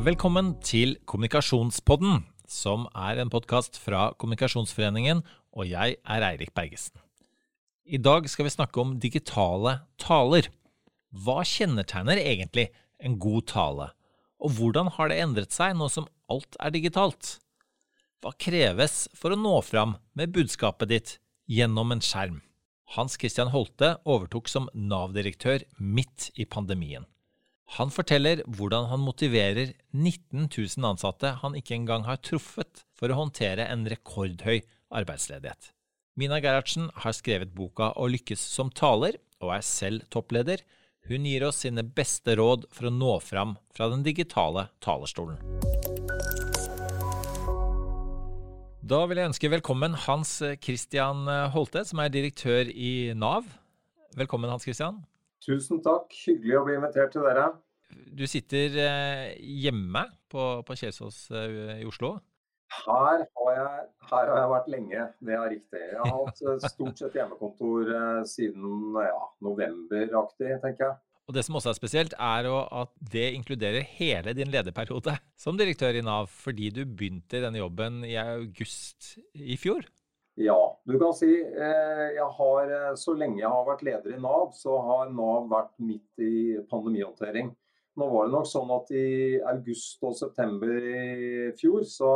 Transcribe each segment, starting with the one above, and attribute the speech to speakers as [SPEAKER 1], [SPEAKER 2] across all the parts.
[SPEAKER 1] Velkommen til Kommunikasjonspodden, som er en podkast fra Kommunikasjonsforeningen, og jeg er Eirik Bergesen. I dag skal vi snakke om digitale taler. Hva kjennetegner egentlig en god tale, og hvordan har det endret seg nå som alt er digitalt? Hva kreves for å nå fram med budskapet ditt gjennom en skjerm? Hans Christian Holte overtok som Nav-direktør midt i pandemien. Han forteller hvordan han motiverer 19 000 ansatte han ikke engang har truffet, for å håndtere en rekordhøy arbeidsledighet. Mina Gerhardsen har skrevet boka Å lykkes som taler, og er selv toppleder. Hun gir oss sine beste råd for å nå fram fra den digitale talerstolen. Da vil jeg ønske velkommen Hans Christian Holte, som er direktør i Nav. Velkommen, Hans Christian.
[SPEAKER 2] Tusen takk. Hyggelig å bli invitert til dere.
[SPEAKER 1] Du sitter eh, hjemme på, på Kjelsås eh, i Oslo.
[SPEAKER 2] Her har, jeg, her har, jeg, vært lenge, det er riktig. Jeg har hatt eh, stort sett hjemmekontor siden ja, novemberaktig, tenker jeg.
[SPEAKER 1] Og Det som også er spesielt, er at det inkluderer hele din lederperiode som direktør i Nav, fordi du begynte i denne jobben i august i fjor.
[SPEAKER 2] Ja, du kan si jeg har, så lenge jeg har vært leder i Nav, så har Nav vært midt i pandemihåndtering. Nå var det nok sånn at i august og september i fjor så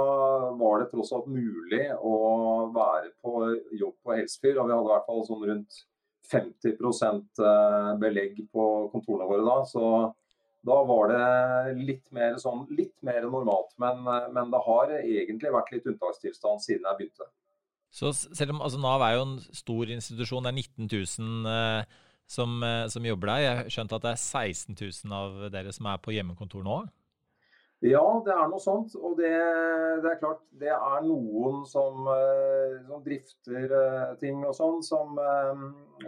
[SPEAKER 2] var det tross alt mulig å være på jobb på Helsfyr. Og vi hadde i hvert fall sånn rundt 50 eh, belegg på kontorene våre da. Så da var det litt mer, sånn, litt mer normalt. Men, eh, men, det har egentlig vært litt unntakstilstand siden jeg begynte.
[SPEAKER 1] Så selv om altså, Nav er jo en stor institusjon, det er 19 000 eh, som, eh, som jobber der. Jeg har skjønt at det er 16 000 av dere som er på hjemmekontor nå?
[SPEAKER 2] Ja, det er noe sånt. Og det, det er klart, det er noen som, eh, som drifter eh, ting og sånn, som,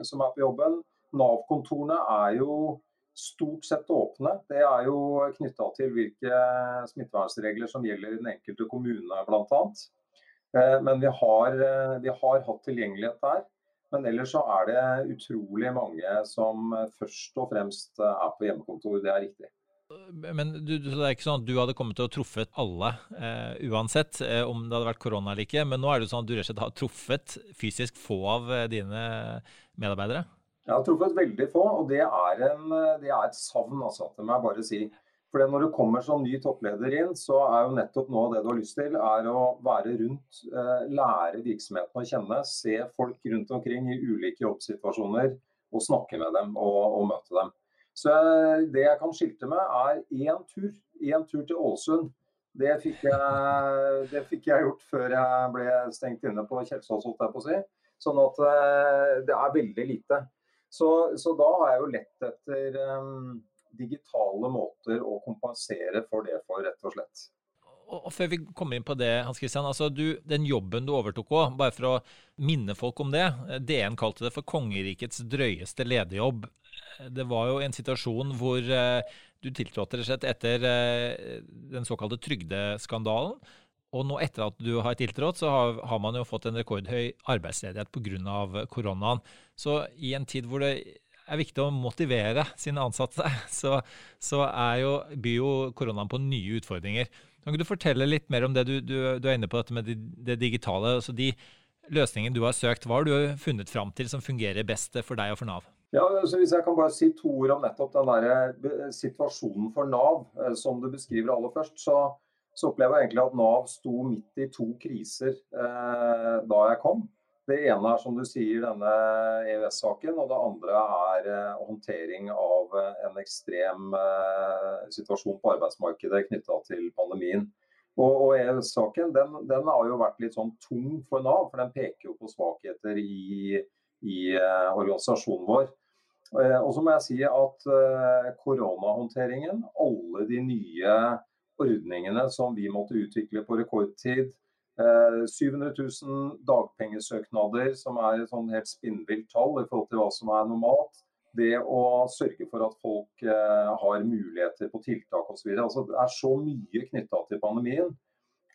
[SPEAKER 2] som, er på jobben. Nav-kontorene er jo stort sett åpne. Det er jo knytta til hvilke smittevernregler som gjelder i den enkelte kommune, bl.a. Men vi har, vi har hatt tilgjengelighet der. Men ellers så er det utrolig mange som først og fremst er på hjemmekontor, det er riktig.
[SPEAKER 1] Men du, det er ikke sånn at du hadde kommet til å truffet alle eh, uansett, eh, om det hadde vært korona eller ikke. Men nå er det sånn at du rett og slett har truffet fysisk få av eh, dine medarbeidere?
[SPEAKER 2] Jeg har truffet veldig få, og det er, en, det er et savn, altså. Det må jeg bare si. For Når du kommer som ny toppleder inn, så er jo nettopp av det du har lyst til, er å være rundt, eh, lære virksomheten å kjenne. Se folk rundt omkring i ulike jobbsituasjoner og snakke med dem og, og møte dem. Så eh, Det jeg kan skilte med, er én tur. Én tur til Ålesund. Det fikk, jeg, det fikk jeg gjort før jeg ble stengt inne på Kjelsås, holdt jeg på å si. Sånn at eh, det er veldig lite. Så, så da har jeg jo lett etter um, digitale måter å kompensere for det for, rett og slett.
[SPEAKER 1] Og Før vi kommer inn på det, Hans Christian, altså du, den jobben du overtok òg, bare for å minne folk om det. DN kalte det for kongerikets drøyeste lederjobb. Det var jo en situasjon hvor eh, du tiltrådte rett og slett etter eh, den såkalte trygdeskandalen. Og nå etter at du har tiltrådt, så har man jo fått en rekordhøy arbeidsledighet pga. koronaen. Så i en tid hvor det er viktig å motivere sine ansatte, så, så jo, byr jo koronaen på nye utfordringer. Kan du fortelle litt mer om det du, du, du er inne på, dette med det, det digitale? altså de løsningene du har søkt, hva har du funnet fram til som fungerer best for deg og for Nav?
[SPEAKER 2] Ja, så Hvis jeg kan bare si to ord om nettopp den der eh, situasjonen for Nav, eh, som du beskriver aller først, så, så opplever jeg egentlig at Nav sto midt i to kriser eh, da jeg kom. Det ene er som du sier denne EØS-saken, og det andre er eh, håndtering av eh, en ekstrem eh, situasjon på arbeidsmarkedet knytta til pandemien. Og, EØS-saken den, den, har jo vært litt sånn tung for Nav, for den peker jo på svakheter i, i organisasjonen vår. Og så må jeg si at koronahåndteringen, alle de nye ordningene som vi måtte utvikle på rekordtid, 700 eh, 000 dagpengesøknader, som er et sånn helt spinnvilt tall i forhold til hva som er normalt. Det å sørge for at folk eh, har muligheter på tiltak osv. Altså, det er så mye knytta til pandemien.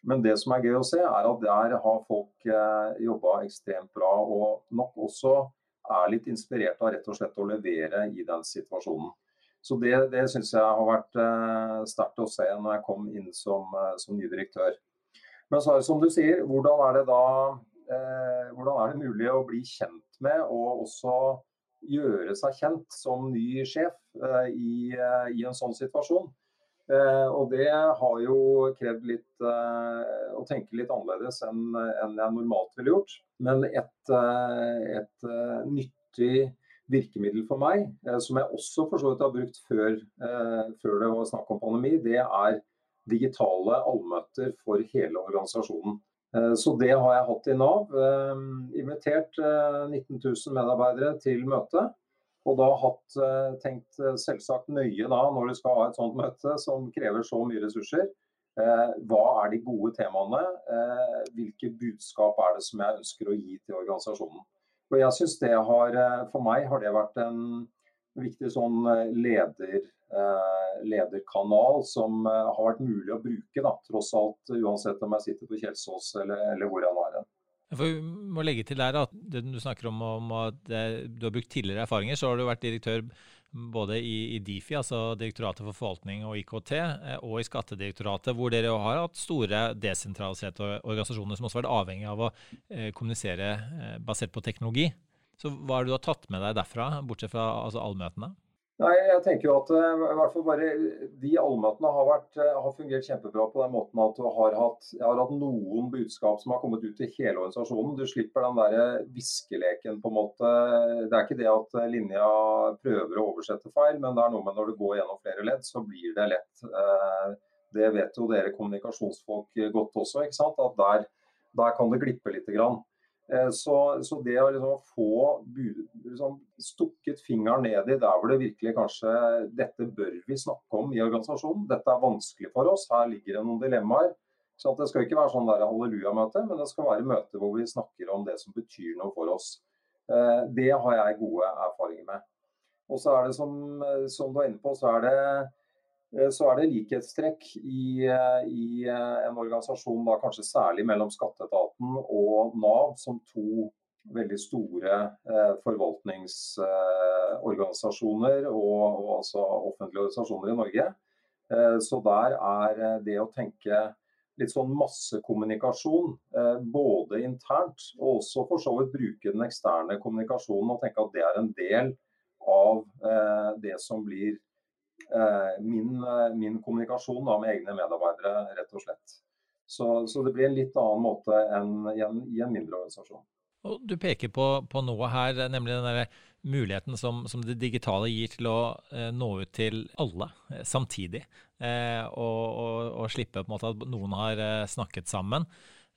[SPEAKER 2] Men det som er gøy å se, er at der har folk eh, jobba ekstremt bra. Og nok også er litt inspirert av rett og slett å levere i den situasjonen. Så det, det syns jeg har vært eh, sterkt å se når jeg kom inn som, som ny direktør. Men så er det som du sier, hvordan er det da eh, hvordan er det mulig å bli kjent med og også gjøre seg kjent som ny sjef eh, i, eh, i, en sånn situasjon? Eh, og det har jo krevd litt eh, å tenke litt annerledes enn, enn jeg normalt ville gjort. Men et, et nyttig virkemiddel for meg, eh, som jeg også for så vidt har brukt før, eh, før det var snakk om pandemi, det er digitale allmøter for hele organisasjonen. Eh, så det har jeg hatt i Nav. Invitert 19 000 medarbeidere til møte. Og da hatt tenkt selvsagt nøye da, når du skal ha et sånt møte som krever så mye ressurser. Hva er de gode temaene? Hvilke budskap er det som jeg ønsker å gi til organisasjonen? Og jeg synes det har, eh, For meg har det vært en viktig sånn eh, leder, eh, lederkanal som har vært mulig å bruke, da, tross alt, uansett om jeg sitter på Kjelsås eller, eller hvor jeg nå er.
[SPEAKER 1] For vi må legge til der at det du snakker om, om at du har brukt tidligere erfaringer, så har du vært direktør både i, i, Difi, altså Direktoratet for forvaltning og IKT, eh, og i Skattedirektoratet, hvor dere har hatt store desentraliserte organisasjoner som også har vært avhengig av å eh, kommunisere eh, basert på teknologi. Så hva er det du har tatt med deg derfra, bortsett fra altså, allmøtene?
[SPEAKER 2] Nei, jeg tenker jo at eh, i hvert fall bare De allmøtene har, vært, eh, har fungert kjempebra på den måten at du har hatt, har hatt noen budskap som har kommet ut til hele organisasjonen. Du slipper den der viskeleken, på en måte. Det er ikke det at linja prøver å oversette feil, men det er noe med når du går gjennom flere ledd, så blir det lett. Eh, det vet jo dere kommunikasjonsfolk godt også, ikke sant? at der, der kan det glippe litt. Grann. Eh, så, så, det å liksom få liksom, stukket fingeren ned i der hvor det virkelig kanskje Dette bør vi snakke om i organisasjonen. Dette er vanskelig for oss. Her ligger det noen dilemmaer. Så Det skal ikke være sånn halleluja-møte, men det skal være møte hvor vi snakker om det som betyr noe for oss. Eh, det har jeg gode erfaringer med. Og så er det som, som du er inne på, så er det Eh, så er det likhetstrekk i, eh, i, eh, en organisasjon, da kanskje særlig mellom skatteetaten og Nav, som to veldig store eh, forvaltningsorganisasjoner og, og, altså offentlige organisasjoner i Norge. Eh, så der er det å tenke litt sånn massekommunikasjon, eh, både internt og også for så vidt bruke den eksterne kommunikasjonen og tenke at det er en del av det som blir Eh, min, eh, min kommunikasjon da, med egne medarbeidere, rett og slett. Så, så, det blir en litt annen måte enn i en, i en mindre organisasjon.
[SPEAKER 1] Og du peker på, på, noe her, nemlig den muligheten som, som, det digitale gir til å eh, nå ut til alle eh, samtidig. Eh, og, og, og, slippe måte at noen har eh, snakket sammen.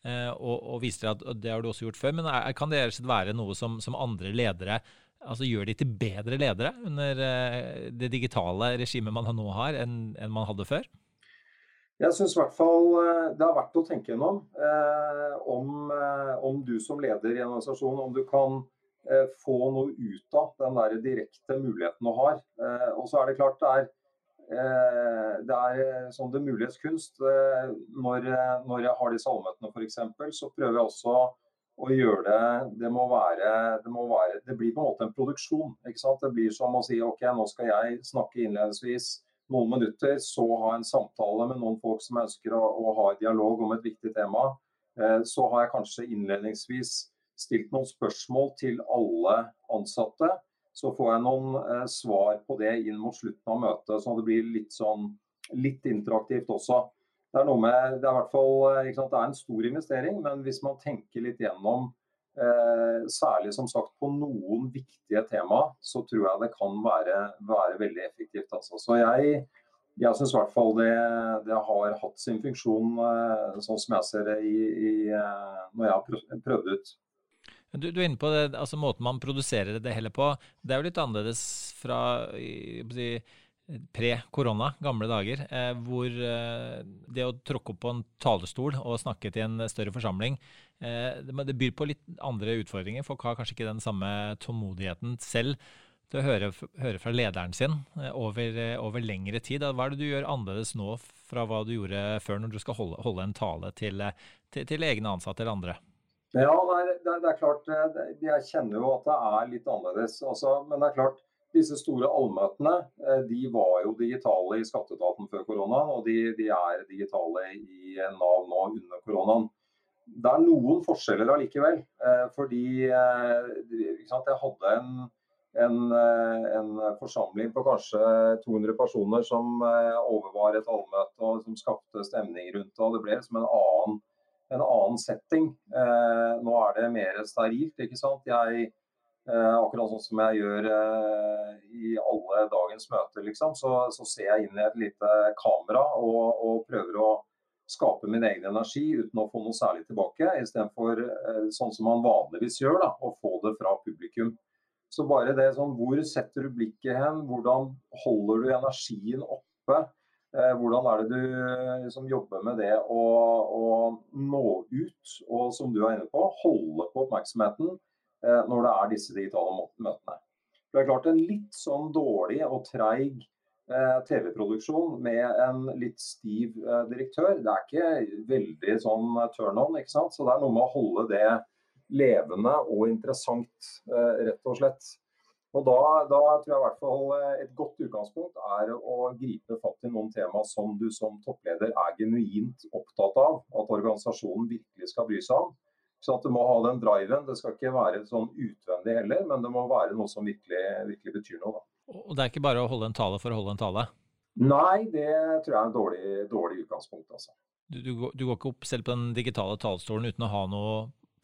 [SPEAKER 1] og, og viser at det har du også gjort før. Men er, kan det være noe som, som andre ledere altså gjør de til bedre ledere under eh, det digitale regimet man nå har, enn, enn man hadde før?
[SPEAKER 2] Jeg syns i hvert fall eh, det er verdt å tenke gjennom eh, om, eh, om, du som leder i en organisasjon om du kan eh, få noe ut av den der direkte muligheten du har. Eh, og så er det klart det er, det er sånn det mulighets kunst. Når, når, jeg har disse allmøtene f.eks., så prøver jeg også å gjøre det det må, være, det må være Det blir på en måte en produksjon. ikke sant? Det blir som å si OK, nå skal jeg snakke innledningsvis noen minutter, så ha en samtale med noen folk som ønsker å, å ha en dialog om et viktig tema. Eh, så har jeg kanskje innledningsvis stilt noen spørsmål til alle ansatte. Så får jeg noen eh, svar på det inn mot slutten av møtet, så det blir litt sånn litt interaktivt også det er noe med, det er, hvert fall, eh, sant, det er en stor investering, men hvis man tenker litt gjennom eh, særlig som sagt på noen viktige tema, så tror jeg det kan være, være veldig effektivt. Altså. Så jeg, jeg syns i hvert fall det, det, har hatt sin funksjon, eh, sånn som jeg ser det i, i, eh, når jeg har prøvd ut.
[SPEAKER 1] Du, du, er inne på det, altså måten man produserer det hele på. Det er jo litt annerledes fra si, pre-korona, gamle dager, eh, hvor eh, det å tråkke opp på en talerstol og snakke til en større forsamling, eh, det byr på litt andre utfordringer. Folk har kanskje ikke den samme tålmodigheten selv til å høre, høre fra lederen sin over, over, lengre tid. Hva er det du gjør annerledes nå fra hva du gjorde før, når du skal holde, holde en tale til, til, til, egne ansatte eller andre?
[SPEAKER 2] Ja, det er, det er, klart. Jeg kjenner jo at det er litt annerledes. Altså, men det er klart, disse store allmøtene de var jo digitale i skatteetaten før koronaen, og de, de er digitale i Nav nå under koronaen. Det er noen forskjeller allikevel. Fordi jeg hadde en en, eh, en, forsamling på kanskje 200 personer som eh, overvar et allmøte og som skapte stemning rundt det. Det ble som en annen, en annen setting. Eh, nå er det mer sterilt. ikke sant? Jeg, eh, akkurat sånn som jeg gjør eh, i alle dagens møter, liksom, så, så, ser jeg inn i et lite kamera og, og prøver å skape min egen energi uten å få noe særlig tilbake, istedenfor eh, sånn som man vanligvis gjør, da, å få det fra publikum. Så bare det sånn, Hvor setter du blikket hen? Hvordan holder du energien oppe? Eh, hvordan er det du liksom, jobber med det å, å, nå ut, og som du er inne på, holde på oppmerksomheten eh, når det er disse digitale møtene. Det er klart En litt sånn dårlig og treig eh, TV-produksjon med en litt stiv eh, direktør, det er ikke veldig sånn turn on. ikke sant? Så det er noe med å holde det levende og interessant, eh, rett og slett. Og da, da, tror jeg i hvert fall eh, et godt utgangspunkt er å gripe fatt i noen tema som du som toppleder er genuint opptatt av at organisasjonen virkelig skal bry seg om. Så at Du må ha den driven. Det skal ikke være sånn utvendig heller, men det må være noe som virkelig, virkelig betyr noe. Da.
[SPEAKER 1] Og Det er ikke bare å holde en tale for å holde en tale?
[SPEAKER 2] Nei, det tror jeg er en dårlig, dårlig utgangspunkt. altså.
[SPEAKER 1] Du, du, du, går ikke opp selv på den digitale talerstolen uten å ha noe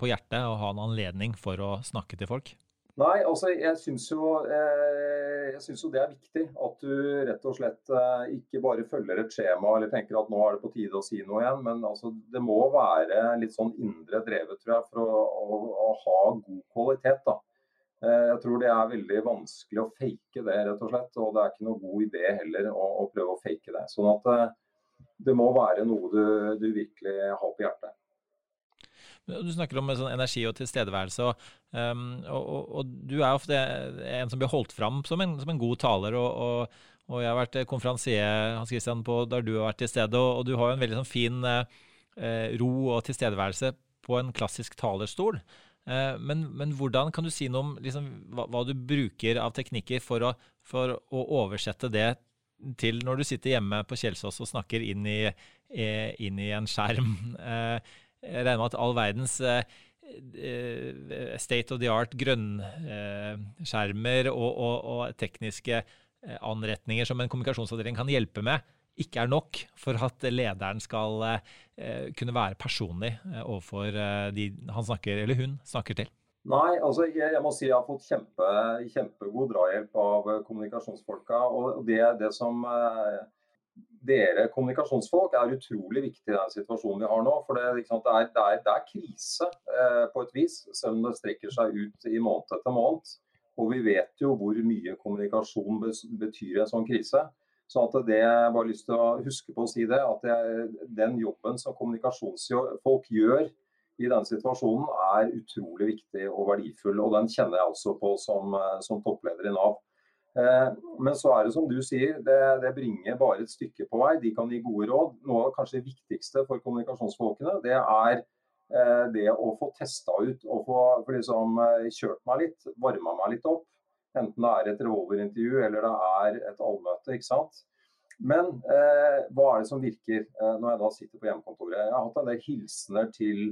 [SPEAKER 1] på hjertet og ha en anledning for å snakke til folk?
[SPEAKER 2] Nei, altså jeg syns jo, eh, jo, det er viktig at du rett og slett eh, ikke bare følger et skjema eller tenker at nå er det på tide å si noe igjen. Men altså, det må være litt sånn indre drevet tror jeg, for å, å, å ha god kvalitet. da. Eh, jeg tror det er veldig vanskelig å fake det, rett og slett. Og det er ikke noe god idé heller å, å prøve å fake det. Sånn at det må være noe du, du virkelig har på hjertet.
[SPEAKER 1] Du snakker om sånn energi og tilstedeværelse, og, um, og, og, og, du er ofte en som blir holdt fram som en, som en god taler. og, jeg har vært konferansier Hans Christian, på, der du har vært til stede, og, du har jo en veldig sånn fin eh, ro og tilstedeværelse på en klassisk talerstol. Eh, men, men, hvordan kan du si noe om liksom, hva, hva, du bruker av teknikker for å, for å, oversette det til når du sitter hjemme på Kjelsås og snakker inn i, inn i en skjerm? Eh, jeg regner med at all verdens eh, eh, state of the art grønnskjermer og, og, og, tekniske eh, anretninger som en kommunikasjonsavdeling kan hjelpe med, ikke er nok for at lederen skal kunne være personlig overfor de han snakker, eller hun snakker til.
[SPEAKER 2] Nei, altså jeg, jeg må si jeg har fått kjempe, kjempegod drahjelp av kommunikasjonsfolka. og det, det som dere kommunikasjonsfolk er utrolig viktig i den situasjonen vi har nå. For det, det, er, det, er, det er, krise eh, på et vis, selv om det strekker seg ut i måned etter måned. Og vi vet jo hvor mye kommunikasjon betyr i en sånn krise. Så at det jeg bare lyst til å huske på å si det, at det, den jobben som kommunikasjonsfolk gjør i denne situasjonen, er utrolig viktig og verdifull. Og den kjenner jeg også på som, eh, som toppleder i Nav. Eh, men så er det som du sier, det, det, bringer bare et stykke på vei. De kan gi gode råd. Noe av det kanskje viktigste for kommunikasjonsfolkene, det er eh, det å få testa ut og få liksom, kjørt meg litt, varma meg litt opp. Enten det er et revolverintervju eller det er et allmøte. ikke sant? Men eh, hva er det som virker når jeg da sitter på hjemmekontoret? Jeg har hatt en del hilsener til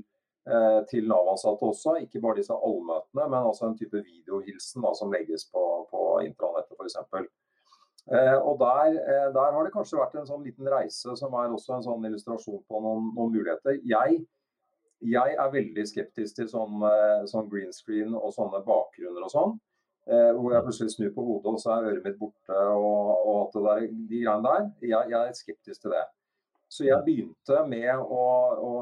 [SPEAKER 2] til Nav-ansatte også. Ikke bare disse allmøtene, men også en type videohilsen da, som legges på, på intranettet f.eks. Eh, og der, eh, der, har det kanskje vært en sånn liten reise som er også en sånn illustrasjon på noen, noen muligheter. Jeg, jeg, er veldig skeptisk til sånn, sånn, green screen og sånne bakgrunner og sånn. hvor jeg plutselig snur på hodet og så er øret mitt borte og, og alt det der, de greiene der. Jeg, jeg er skeptisk til det. Så jeg begynte med å, å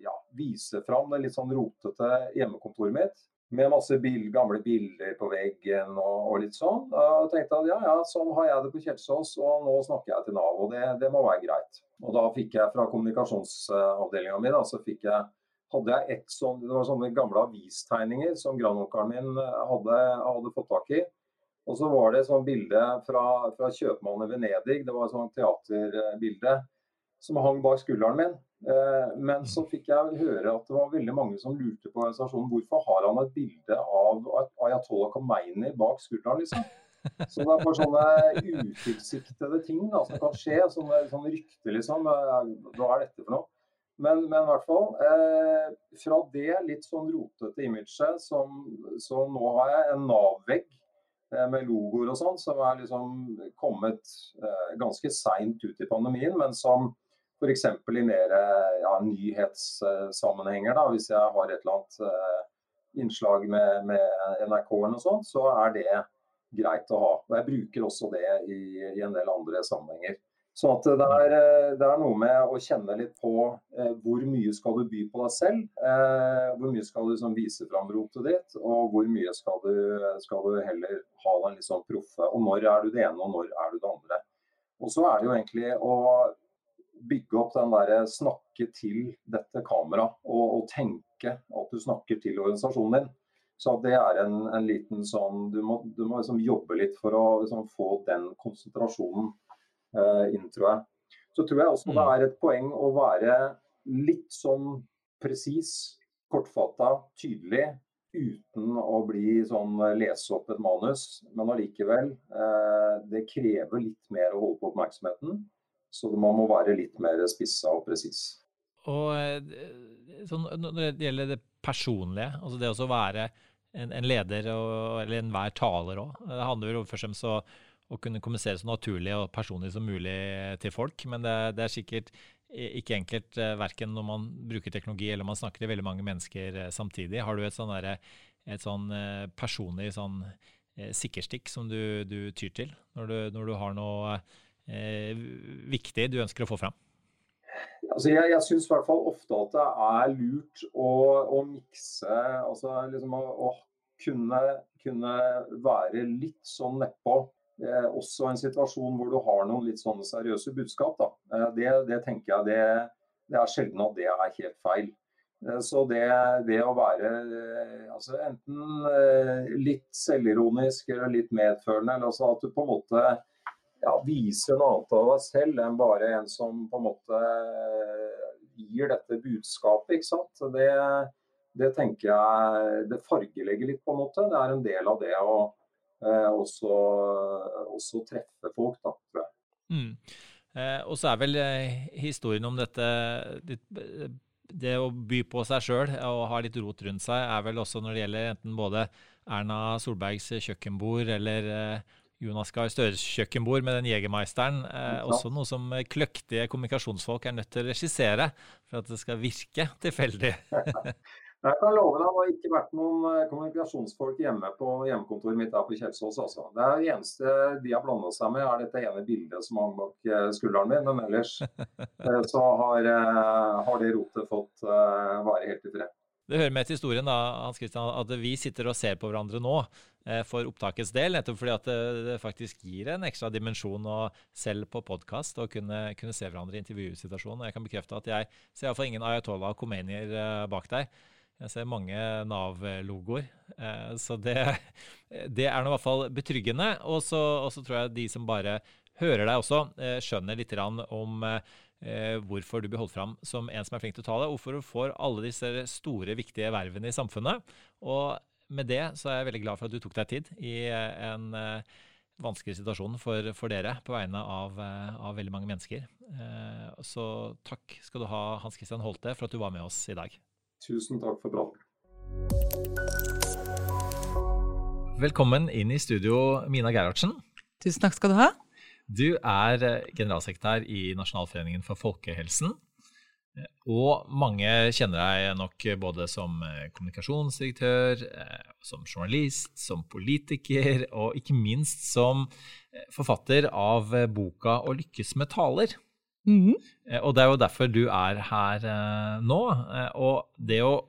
[SPEAKER 2] ja, vise fram det litt sånn rotete hjemmekontoret mitt. Med masse bil, gamle bilder på veggen og, og, litt sånn. Og tenkte at ja, ja, sånn har jeg det på Kjelsås, og nå snakker jeg til Nav. Og det, det må være greit. Og da fikk jeg fra kommunikasjonsavdelinga mi, så fikk jeg hadde jeg et sånt, det var sånne gamle avistegninger som grandonkelen min hadde, hadde, fått tak i. Og så var det et sånt bilde fra, fra kjøpmannen i Venedig. Det var et sånt teaterbilde som hang bak skulderen min. Eh, men så fikk jeg høre at det var veldig mange som lurte på organisasjonen hvorfor har han et bilde av Ayatollah Khomeini bak skulderen. liksom. Så det er bare sånne utilsiktede ting da, som kan skje. Sånne, sånne rykter, liksom. Hva er dette for noe? Men, men i hvert fall. Eh, fra det litt sånn rotete imaget, som, så nå har jeg en Nav-vegg eh, med logoer og sånn, som er liksom kommet eh, ganske seint ut i pandemien, men som f.eks. i mer ja, nyhetssammenhenger, da, hvis jeg har et eller annet eh, innslag med, med NRK eller noe sånt, så er det greit å ha. Og Jeg bruker også det i, i en del andre sammenhenger. Så at det er, eh, det er, noe med å kjenne litt på eh, hvor mye skal du by på deg selv. Eh, hvor mye skal du liksom, vise fram rotet ditt, og hvor mye skal du, skal du heller ha den litt sånn proffe. Og når er du det ene, og når er du det andre. Og så er det jo egentlig å bygge opp den derre snakke til dette kameraet, og, og, tenke at du snakker til organisasjonen din. Så det er en, en liten sånn Du må, du må liksom jobbe litt for å liksom, få den konsentrasjonen Eh, inn, tror jeg. Så tror jeg også det mm. er et poeng å være litt sånn presis, kortfatta, tydelig. Uten å bli sånn eh, lese opp et manus. Men allikevel, eh, det krever litt mer å holde på oppmerksomheten. Så man må være litt mer spissa og presis.
[SPEAKER 1] Og sånn, Når det gjelder det personlige, altså det å være en, en leder og, eller enhver taler òg, det handler jo først og fremst å kunne kommunisere så naturlig og personlig som mulig til folk. Men det, det er sikkert ikke enkelt eh, verken når man bruker teknologi eller man snakker til veldig mange mennesker eh, samtidig. Har du et sånn, et sånn eh, personlig sånn, sikkerstikk som du, du, tyr til når du, når du har noe eh, viktig du ønsker å få fram?
[SPEAKER 2] Altså jeg jeg syns i hvert fall ofte at det er lurt å, å mikse altså liksom å, å kunne, kunne, være litt sånn nedpå eh, også en situasjon hvor du har noen litt sånne seriøse budskap. Eh, det, det, tenker jeg det, det, er sjelden at det er helt feil. Eh, så det, det, å være eh, altså enten eh, litt selvironisk eller litt medfølende, eller altså at du på en måte ja, viser noe annet av deg selv enn bare en som på en måte eh, gir dette budskapet. ikke sant? Det, det tenker jeg det fargelegger litt, på en måte. Det er en del av det å Eh, også, også treffe folk, da.
[SPEAKER 1] Mm. Eh, og så er vel eh, historien om dette det å by på seg sjøl og ha litt rot rundt seg, er vel også når det gjelder enten både Erna Solbergs kjøkkenbord eller eh, Jonas Gahr Støres kjøkkenbord med den Jegermeisteren. Eh, også noe som kløktige kommunikasjonsfolk er nødt til å regissere for at det skal virke tilfeldig.
[SPEAKER 2] Jeg kan love deg, det har ikke vært noen eh, kommunikasjonsfolk hjemme på hjemmekontoret mitt her på Kjelsås. Altså. Det eneste de har blanda seg med, er dette ene bildet som hang bak eh, skulderen min. Men ellers eh, så har, har det rotet fått være helt i fred.
[SPEAKER 1] Det hører med til historien da, Hans Christian, at vi sitter og ser på hverandre nå for opptakets del, nettopp fordi at det, det faktisk gir en ekstra dimensjon å selv på podkast å kunne, kunne, se hverandre i intervjusituasjonen. Og jeg kan bekrefte at jeg ser iallfall ingen Ayatollah Khomeinier bak deg. Jeg ser mange Nav-logoer. Eh, så det, det er nå i hvert fall betryggende. Og så tror jeg de som bare hører deg også, eh, skjønner litt om eh, hvorfor du blir holdt fram som en som er flink til å ta det, hvorfor du får alle disse store, viktige vervene i samfunnet. Og med det så er jeg veldig glad for at du tok deg tid i en vanskelig situasjon for, for dere på vegne av, av, veldig mange mennesker. Så takk skal du ha, Hans Christian Holte, for at du var med oss i dag.
[SPEAKER 2] Tusen takk for praten.
[SPEAKER 1] Velkommen inn i studio, Mina Gerhardsen.
[SPEAKER 3] Tusen takk skal du ha.
[SPEAKER 1] Du er eh, generalsekretær i Nasjonalforeningen for folkehelsen. Og mange kjenner deg nok både som eh, kommunikasjonsdirektør, eh, som journalist, som politiker og ikke minst som forfatter av boka 'Å lykkes med taler'. Mm -hmm. Og det er jo derfor du er her eh, nå. Eh, og det å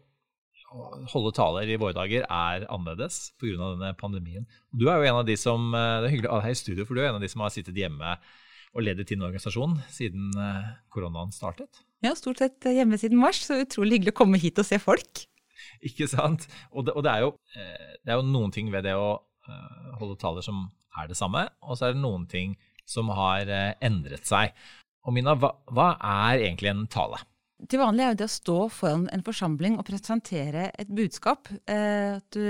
[SPEAKER 1] holde taler i våre dager er annerledes pga. denne pandemien. Du er jo en av de som det er hyggelig å ha deg i studio, for du er en av de som har sittet hjemme og ledet din organisasjon siden koronaen startet.
[SPEAKER 3] Ja, stort sett hjemme siden mars, så utrolig hyggelig å komme hit og se folk.
[SPEAKER 1] Ikke sant? Og det, og det, er, jo, det er, jo, noen ting ved det å holde taler som er det samme, og så er det noen ting som har endret seg. Og Mina, hva, hva, er egentlig en tale?
[SPEAKER 3] Til vanlig er det å stå foran en forsamling og presentere et budskap. Eh, du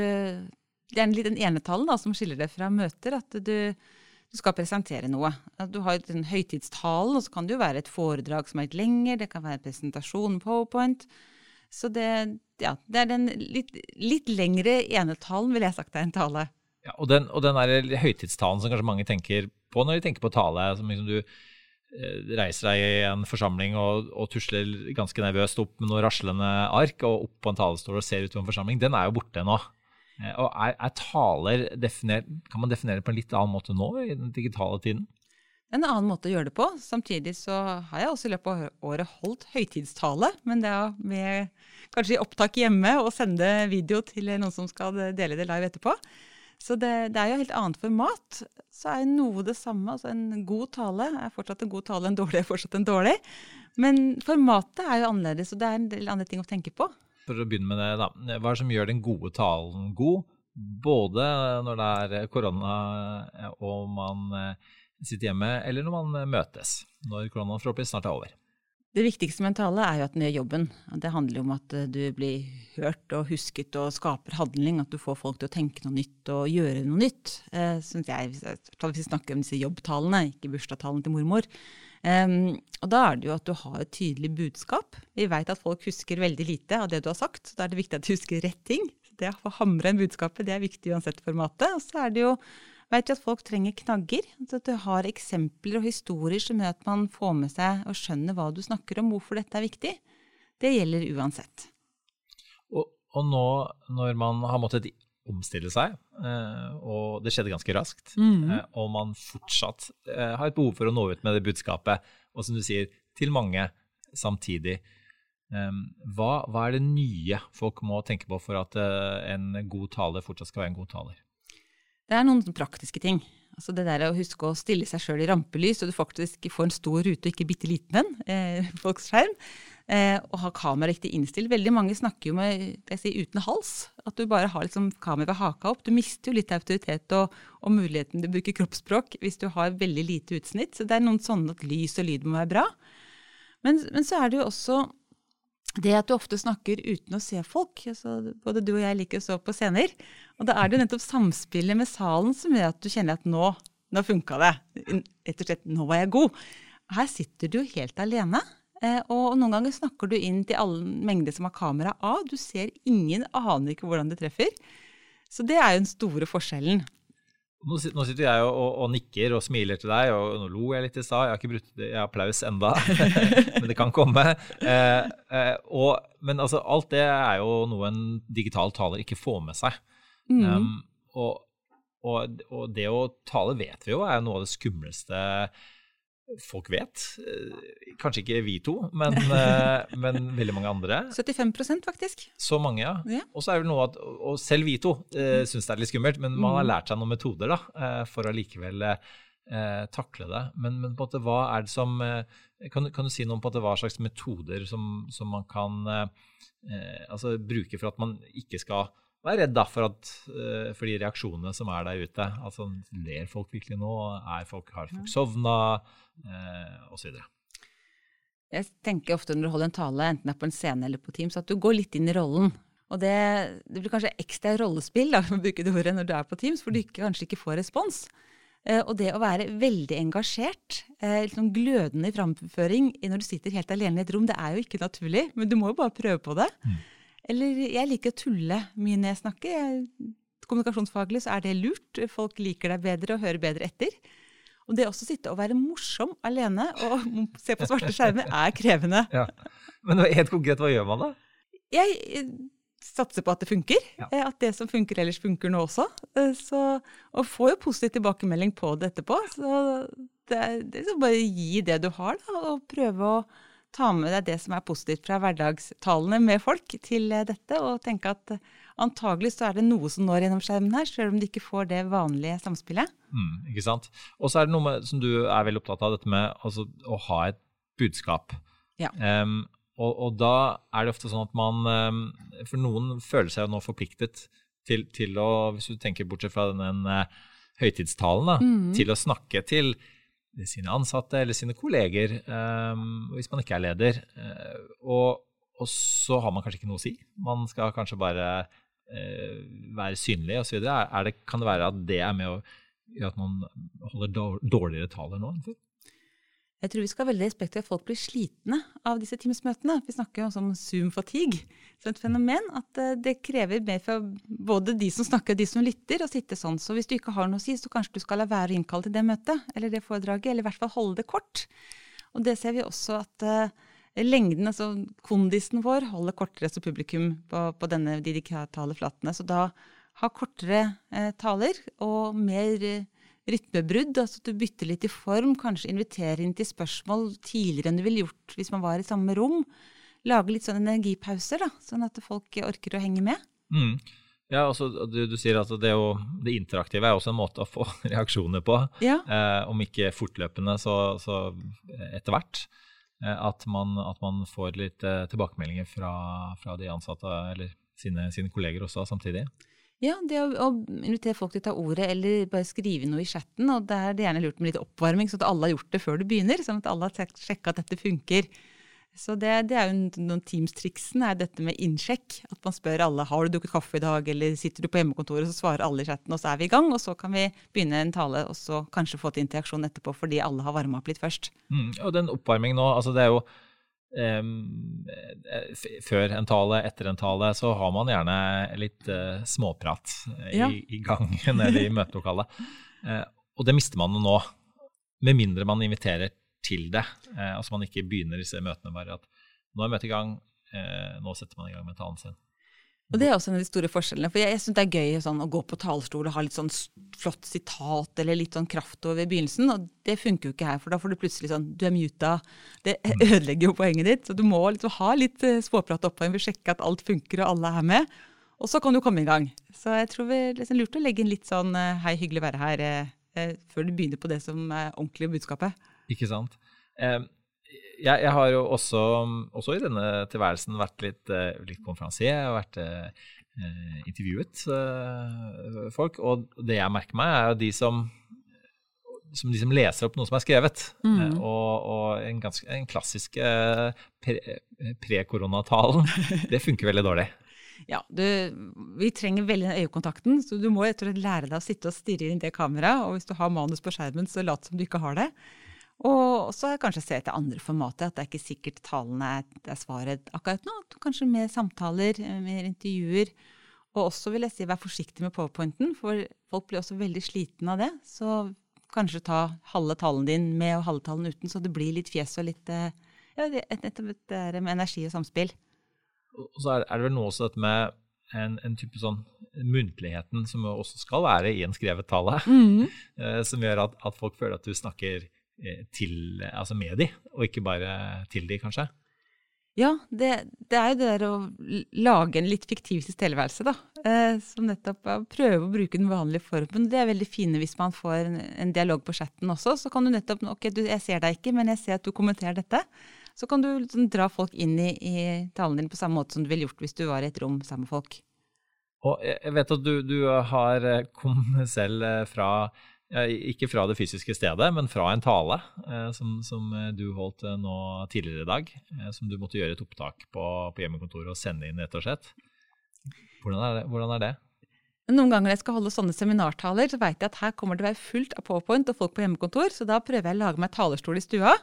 [SPEAKER 3] det er en liten enetall da, som skiller det fra møter. At du, du skal presentere noe. At du har den høytidstalen, og så kan det jo være et foredrag som er litt lenger, det kan være en presentasjon PowerPoint. Så det, ja, det er den litt, litt lengre enetalen, vil jeg sagt er en tale.
[SPEAKER 1] Ja, og den, og den høytidstalen som kanskje mange tenker på når de tenker på tale, som liksom du reiser deg i en forsamling og, og, tusler ganske nervøst opp med noen raslende ark og opp på en talerstol og ser ut på en forsamling, den er jo borte nå. Eh, og er, er taler definert, Kan man definere på en litt annen måte nå i den digitale tiden?
[SPEAKER 3] En annen måte å gjøre det på. Samtidig så har jeg også i løpet av året holdt høytidstale, men det er med kanskje opptak hjemme og sende video til noen som skal dele det live etterpå. Så det, det, er jo helt annet format. Så er noe det samme. altså En god tale er fortsatt en god tale, en dårlig er fortsatt en dårlig. Men formatet er jo annerledes, og det er en del andre ting å tenke på.
[SPEAKER 1] For å begynne med det, da. Hva er det som gjør den gode talen god? Både når det er korona og man eh, sitter hjemme, eller når man møtes, når koronaen forhåpentligvis snart er over.
[SPEAKER 3] Det viktigste med en tale er jo at den gjør jobben. Det handler jo om at eh, du blir hørt og husket og skaper handling. At du får folk til å tenke noe nytt og gjøre noe nytt. Eh, jeg, Hvis vi snakker om disse jobbtalene, ikke bursdagstalen til mormor. Um, og da er det jo at du har et tydelig budskap. Vi veit at folk husker veldig lite av det du har sagt. Da er det viktig at du husker rett ting. Det å hamre inn budskapet det er viktig uansett formatet. Og så er det jo vet vi at folk trenger knagger. At du har eksempler og historier som gjør at man får med seg og skjønner hva du snakker om, hvorfor dette er viktig. Det gjelder uansett.
[SPEAKER 1] Og, og nå når man har måttet omstille seg, eh, og det skjedde ganske raskt, mm -hmm. og man fortsatt eh, har et behov for å nå ut med det budskapet, og som du sier, til mange samtidig. Hva, hva er det nye folk må tenke på for at en god taler fortsatt skal være en god taler?
[SPEAKER 3] Det er noen praktiske ting. Altså det der å huske å stille seg sjøl i rampelys, så du faktisk får en stor rute og ikke bitte liten en eh, folks skjerm. Eh, og ha kameraet riktig innstilt. Veldig mange snakker jo med jeg sier, uten hals. At du bare har liksom kameraet ved haka opp. Du mister jo litt autoritet og, og, muligheten til å bruke kroppsspråk hvis du har veldig lite utsnitt. Så det er noen sånne at lys og lyd må være bra. Men, men så er det jo også det at du ofte snakker uten å se folk. Altså, både du og jeg liker å stå på scener. Og da er det jo nettopp samspillet med salen som gjør at du kjenner at nå, nå funka det. Rett og slett, nå var jeg god. Her sitter du helt alene. Eh, og noen ganger snakker du inn til alle mengder som har kamera av. Du ser ingen, aner ikke hvordan det treffer. Så det er jo den store forskjellen.
[SPEAKER 1] Nå sitter jeg og, og, og, nikker og smiler til deg, og nå lo jeg litt i stad. Jeg har ikke brutt applaus enda, men det kan komme. Eh, eh, og, men altså, alt det er jo noe en digital taler ikke får med seg. Mm. Um, og, og, det å tale vet vi jo er noe av det skumleste folk vet. Eh, kanskje ikke vi to, men, eh, men veldig mange andre.
[SPEAKER 3] 75% faktisk.
[SPEAKER 1] Så mange, ja. ja. Og så er det noe at, og selv vi to eh, syns det er litt skummelt, men man har mm. lært seg noen metoder da, eh, for å likevel eh, takle det. Men, men, på en måte, hva er det som kan, kan, du si noe om på en måte, hva slags metoder som, som man kan eh, altså, bruke for at man ikke skal og er redd da for, at, uh, for de reaksjonene som er der ute. Altså, Ler folk virkelig nå? Er folk, har folk sovna? Uh, eh, Osv.
[SPEAKER 3] Jeg tenker ofte når du holder en tale, enten det er på en scene eller på Teams, at du går litt inn i rollen. Og det, det blir kanskje ekstra rollespill da, for å bruke det ordet når du er på Teams, for du ikke, kanskje ikke får respons. Uh, og det å være veldig engasjert, uh, sånn glødende i framføring når du sitter helt alene i et rom, det er jo ikke naturlig, men du må jo bare prøve på det. Mm. Eller jeg liker å tulle mye når jeg snakker. Jeg, kommunikasjonsfaglig så er det lurt. Folk liker deg bedre og hører bedre etter. Og det å sitte og være morsom alene og se på svarte skjermer er krevende. Ja.
[SPEAKER 1] Men helt konkret, hva gjør man da?
[SPEAKER 3] Jeg eh, satser på at det funker. Ja. Eh, at det som funker ellers, funker nå også. Eh, så, og får jo positiv tilbakemelding på det etterpå. Så det er, det er bare gi det du har, da, og prøve å ta med deg det som er positivt fra hverdagstalene med folk til eh, dette, og tenke at eh, antagelig så er det noe som når gjennom skjermen her, selv om de ikke får det vanlige samspillet.
[SPEAKER 1] Mm, ikke sant. Og så er det noe med, som du er veldig opptatt av, dette med altså, å ha et budskap. Ja. Um, og, og, da er det ofte sånn at man um, For noen føler seg jo nå forpliktet til, til, å, hvis du tenker bortsett fra den, den uh, høytidstalen, da, mm. til å snakke til sine ansatte eller sine kolleger, um, hvis man ikke er leder. Uh, og, og, så har man kanskje ikke noe å si. Man skal kanskje bare eh, være synlig osv. Kan det være at det er med å gjøre at man holder dårligere taler nå før?
[SPEAKER 3] Jeg tror vi skal ha veldig respekt for at folk blir slitne av disse Teams-møtene. Vi snakker jo også om Zoom-fatigue som et fenomen. At eh, det krever mer for både de som snakker og de som lytter, å sitte sånn. Så hvis du ikke har noe å si, så kanskje du skal la være å innkalle til det møtet eller det foredraget, eller i hvert fall holde det kort. Og det ser vi også at uh, lengden, altså kondisen vår, holder kortere som publikum på, på denne, de digitale flatene. Så da ha kortere eh, taler og mer uh, rytmebrudd. altså at Du bytter litt i form, kanskje inviterer inn til spørsmål tidligere enn du ville gjort hvis man var i samme rom. Lage litt sånn energipauser, da, sånn at folk orker å henge med.
[SPEAKER 1] Mm. Ja, altså, du, du, sier at det, jo, det, interaktive er også en måte å få reaksjoner på.
[SPEAKER 3] Ja.
[SPEAKER 1] Eh, om ikke fortløpende, så, så etter hvert. Eh, at, man, at, man, får litt eh, tilbakemeldinger fra, fra, de ansatte eller sine, sine kolleger også samtidig.
[SPEAKER 3] Ja, det å, å, invitere folk til å ta ordet eller bare skrive noe i chatten. Og det er det gjerne lurt med litt oppvarming, så at alle har gjort det før du begynner. Sånn at alle har sjekka at dette funker. Så det, det er jo noen Teams-triksene, er dette med innsjekk. At man spør alle har du drukket kaffe i dag, eller sitter du på hjemmekontoret, så svarer alle i chatten, og så er vi i gang. Og så kan vi begynne en tale, og så kanskje få til interaksjon etterpå fordi alle har varma opp litt først.
[SPEAKER 1] Mm, og den oppvarmingen nå, altså det er jo før en tale, etter en tale, så har man gjerne litt uh, småprat ja. i, gang eller i møtelokalet. Uh, og det mister man nå, med mindre man inviterer til det. Altså man ikke begynner disse møtene bare at nå er møtet i gang, nå setter man i gang med talen sin.
[SPEAKER 3] Og Det er også en av de store forskjellene. For Jeg, jeg syns det er gøy sånn, å gå på talerstol og ha litt sånn flott sitat eller litt sånn kraft over begynnelsen. Og det funker jo ikke her, for da får du plutselig sånn Du er muta. Det ødelegger jo poenget ditt. Så du må liksom ha litt eh, småprat oppå en, sjekke at alt funker og alle er med. Og så kan du komme i gang. Så jeg tror det er liksom lurt å legge inn litt sånn eh, Hei, hyggelig å være her, eh, før du begynner på det som er ordentlig budskapet.
[SPEAKER 1] Ikke sant. Eh, jeg, jeg, har jo også, også, i denne tilværelsen vært litt, uh, litt konferansier. og vært eh, intervjuet eh, folk. Og det jeg merker meg, er jo de som, som, de som leser opp noe som er skrevet. Mm. og, og en, ganske, en klassisk pre-koronatalen, pre det funker veldig dårlig.
[SPEAKER 3] Ja, du, Vi trenger veldig øyekontakten, så du må lære deg å sitte og stirre inn det kameraet. Og hvis du har manus på skjermen, så lat som du ikke har det. Og så kanskje se etter andre formater, at det er ikke sikkert talene er, svaret akkurat nå. Kanskje mer samtaler, eh, mer intervjuer. Og også vil jeg si vær forsiktig med powerpointen, for folk blir også veldig slitne av det. Så kanskje ta halve talen din med og halve talen uten, så det blir litt fjes og litt eh, ja, nettopp det med energi og samspill.
[SPEAKER 1] Og så er det vel noe også dette med en, en, type sånn muntligheten som også skal være i en skrevet tale, mm. som gjør at, at, folk føler at du snakker Eh, til, altså med de, og ikke bare til de, kanskje?
[SPEAKER 3] Ja, det, det er jo det der å lage en litt fiktiv tilstedeværelse, da. Eh, som nettopp er å prøve å bruke den vanlige formen. Det er veldig fine hvis man får en, en dialog på chatten også. Så kan du nettopp Ok, du, jeg ser deg ikke, men jeg ser at du kommenterer dette. Så kan du liksom, dra folk inn i, i talen din på samme måte som du ville gjort hvis du var i et rom sammen med folk.
[SPEAKER 1] Og jeg vet at du, du har eh, kommet selv eh, fra ikke fra det fysiske stedet, men fra en tale eh, som, som, eh, du holdt eh, nå tidligere i dag. som du måtte gjøre et opptak på, på hjemmekontoret og sende inn, rett og slett. Hvordan er det? Hvordan er det?
[SPEAKER 3] Noen ganger når jeg skal holde sånne seminartaler, så vet jeg at her kommer det å være fullt av PowerPoint og folk på hjemmekontor, så da prøver jeg å lage meg talerstol i stua.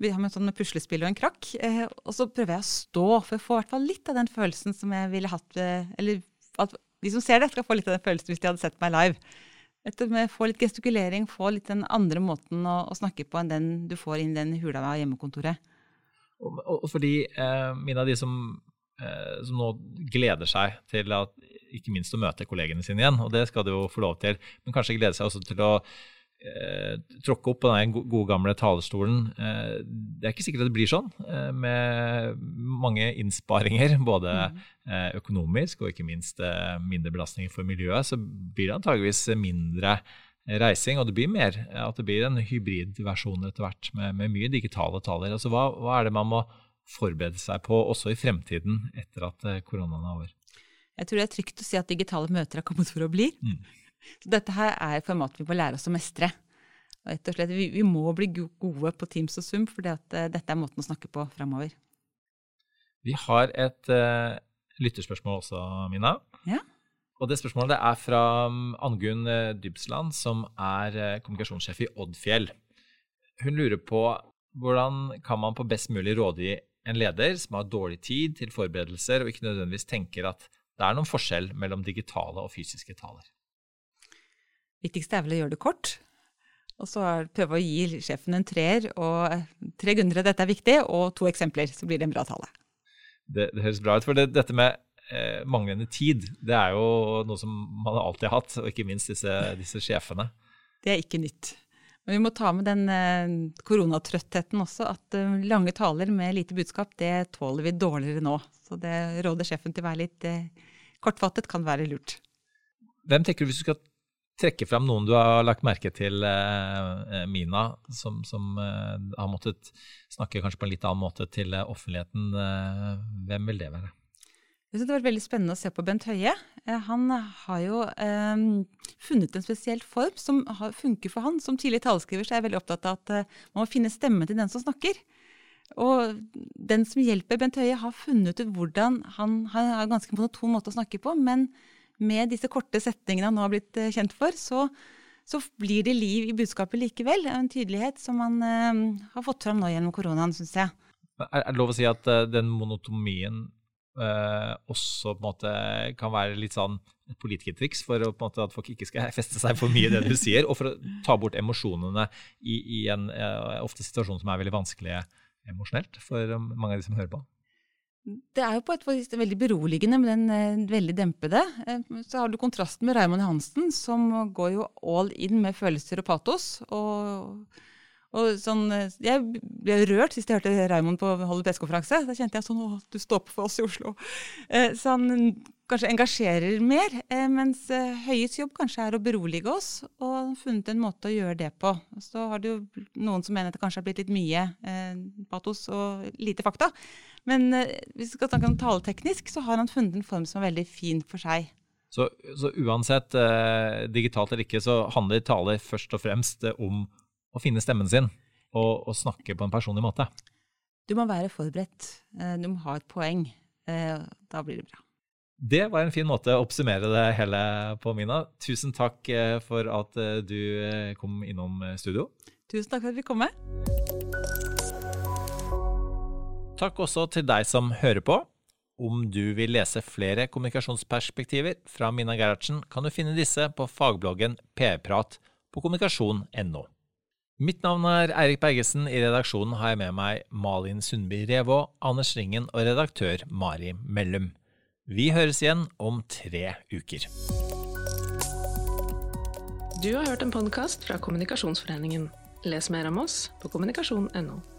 [SPEAKER 3] Vi har med sånn puslespill og en krakk. og så prøver jeg å stå, for å få i hvert fall litt av den følelsen som jeg ville hatt Eller at de som ser det, skal få litt av den følelsen hvis de hadde sett meg live. Etter med Få litt gestikulering, få litt den andre måten å, å, snakke på enn den du får inn den hula av hjemmekontoret.
[SPEAKER 1] Og, og fordi eh, mine av de som, eh, som, nå gleder seg til at ikke minst å møte kollegene sine igjen, og det skal de jo få lov til, men kanskje gleder seg også til å tråkke opp på den gode gamle talerstolen. Eh, det er ikke sikkert at det blir sånn, eh, med mange innsparinger, både mm. eh, økonomisk og ikke minst eh, mindre belastninger for miljøet, så blir det antageligvis mindre reising, og det blir mer, at det blir en hybridversjon etter hvert, med, med, mye digitale taler. Altså, hva, hva er det man må forberede seg på også i fremtiden, etter at eh, koronaen er over?
[SPEAKER 3] Jeg tror det er trygt å si at digitale møter er kommet for å bli. Mm. Så dette her er format vi må lære oss å mestre. Og rett og slett, vi, vi må bli gode på Teams og Zoom, for uh, dette er måten å snakke på framover.
[SPEAKER 1] Vi har et uh, lytterspørsmål også, Mina.
[SPEAKER 3] Ja.
[SPEAKER 1] Og det spørsmålet er fra um, Angunn eh, Dybsland, som er eh, kommunikasjonssjef i Oddfjell. Hun lurer på hvordan kan man på best mulig rådgi en leder som har dårlig tid til forberedelser, og ikke nødvendigvis tenker at det er noen forskjell mellom digitale og fysiske taler.
[SPEAKER 3] Viktigste er vel å gjøre det kort. Og så prøve å gi sjefen en treer og tre grunner dette er viktig, og to eksempler, så blir det en bra tale.
[SPEAKER 1] Det, det høres bra ut. For det, dette med eh, manglende tid, det er jo noe som man alltid har hatt, og ikke minst disse, disse sjefene.
[SPEAKER 3] Det er ikke nytt. Men vi må ta med den eh, koronatrøttheten også. At eh, lange taler med lite budskap, det tåler vi dårligere nå. Så det råder sjefen til å være litt eh, kortfattet, kan være lurt.
[SPEAKER 1] Hvem tenker du hvis du skal trekke fram noen du har lagt merke til, eh, Mina, som, som eh, har måttet snakke kanskje på en litt annen måte til offentligheten? Eh, hvem vil det være?
[SPEAKER 3] Jeg synes Det har vært veldig spennende å se på Bent Høie. Eh, han har jo eh, funnet en spesiell form som har, funker for han. Som tidlig taleskriver så er jeg veldig opptatt av at eh, man må finne stemmen til den som snakker. Og den som hjelper Bent Høie, har funnet ut hvordan han, han har ganske monoton måte å snakke på, men med disse korte setningene han nå har blitt uh, kjent for, så, så, blir det liv i budskapet likevel. En tydelighet som han uh, har fått fram nå gjennom koronaen, syns jeg.
[SPEAKER 1] Er det lov å si at den monotomien Uh, også på en måte kan være litt sånn et politikertriks for måte, at folk ikke skal feste seg for mye i det du sier, og for å ta bort emosjonene i, i en ofte situasjon som er veldig vanskelig emosjonelt for mange av de som hører på.
[SPEAKER 3] Det er jo på et vis veldig beroligende med den uh, veldig dempede. så har du kontrasten med Raymond Hansen, som går jo all in med følelser og patos. og og sånn, eh, jeg ble rørt sist jeg hørte Raymond på holde pressekonferanse. Da kjente jeg sånn Å, du står på for oss i Oslo. Eh, så han kanskje engasjerer mer. Eh, mens Høies jobb kanskje er å berolige oss, og funnet en måte å gjøre det på. Så har jo noen som mener at det kanskje har blitt litt mye patos og lite fakta. Men hvis vi skal snakke om taleteknisk, så har han funnet en form som er veldig fin for seg.
[SPEAKER 1] Så, så uansett, digitalt eller ikke, så handler tale først og fremst om å finne stemmen sin og, og, snakke på en personlig måte.
[SPEAKER 3] Du må være forberedt. Eh, du må ha et poeng. Eh, da blir det bra.
[SPEAKER 1] Det var en fin måte å oppsummere det hele på, Mina. Tusen takk eh, for at du kom innom studio.
[SPEAKER 3] Tusen takk for at vi kom med.
[SPEAKER 1] Takk også til deg som hører på. Om du vil lese flere kommunikasjonsperspektiver fra Mina Gerhardsen, kan du finne disse på fagbloggen PR-prat på kommunikasjon.no. Mitt navn er Eirik Bergesen. I redaksjonen har jeg med meg Malin Sundby Revå, Anders Ringen og redaktør Mari Mellum. Vi høres igjen om tre uker.
[SPEAKER 4] Du har hørt en podkast fra Kommunikasjonsforeningen. Les mer om oss på kommunikasjon.no.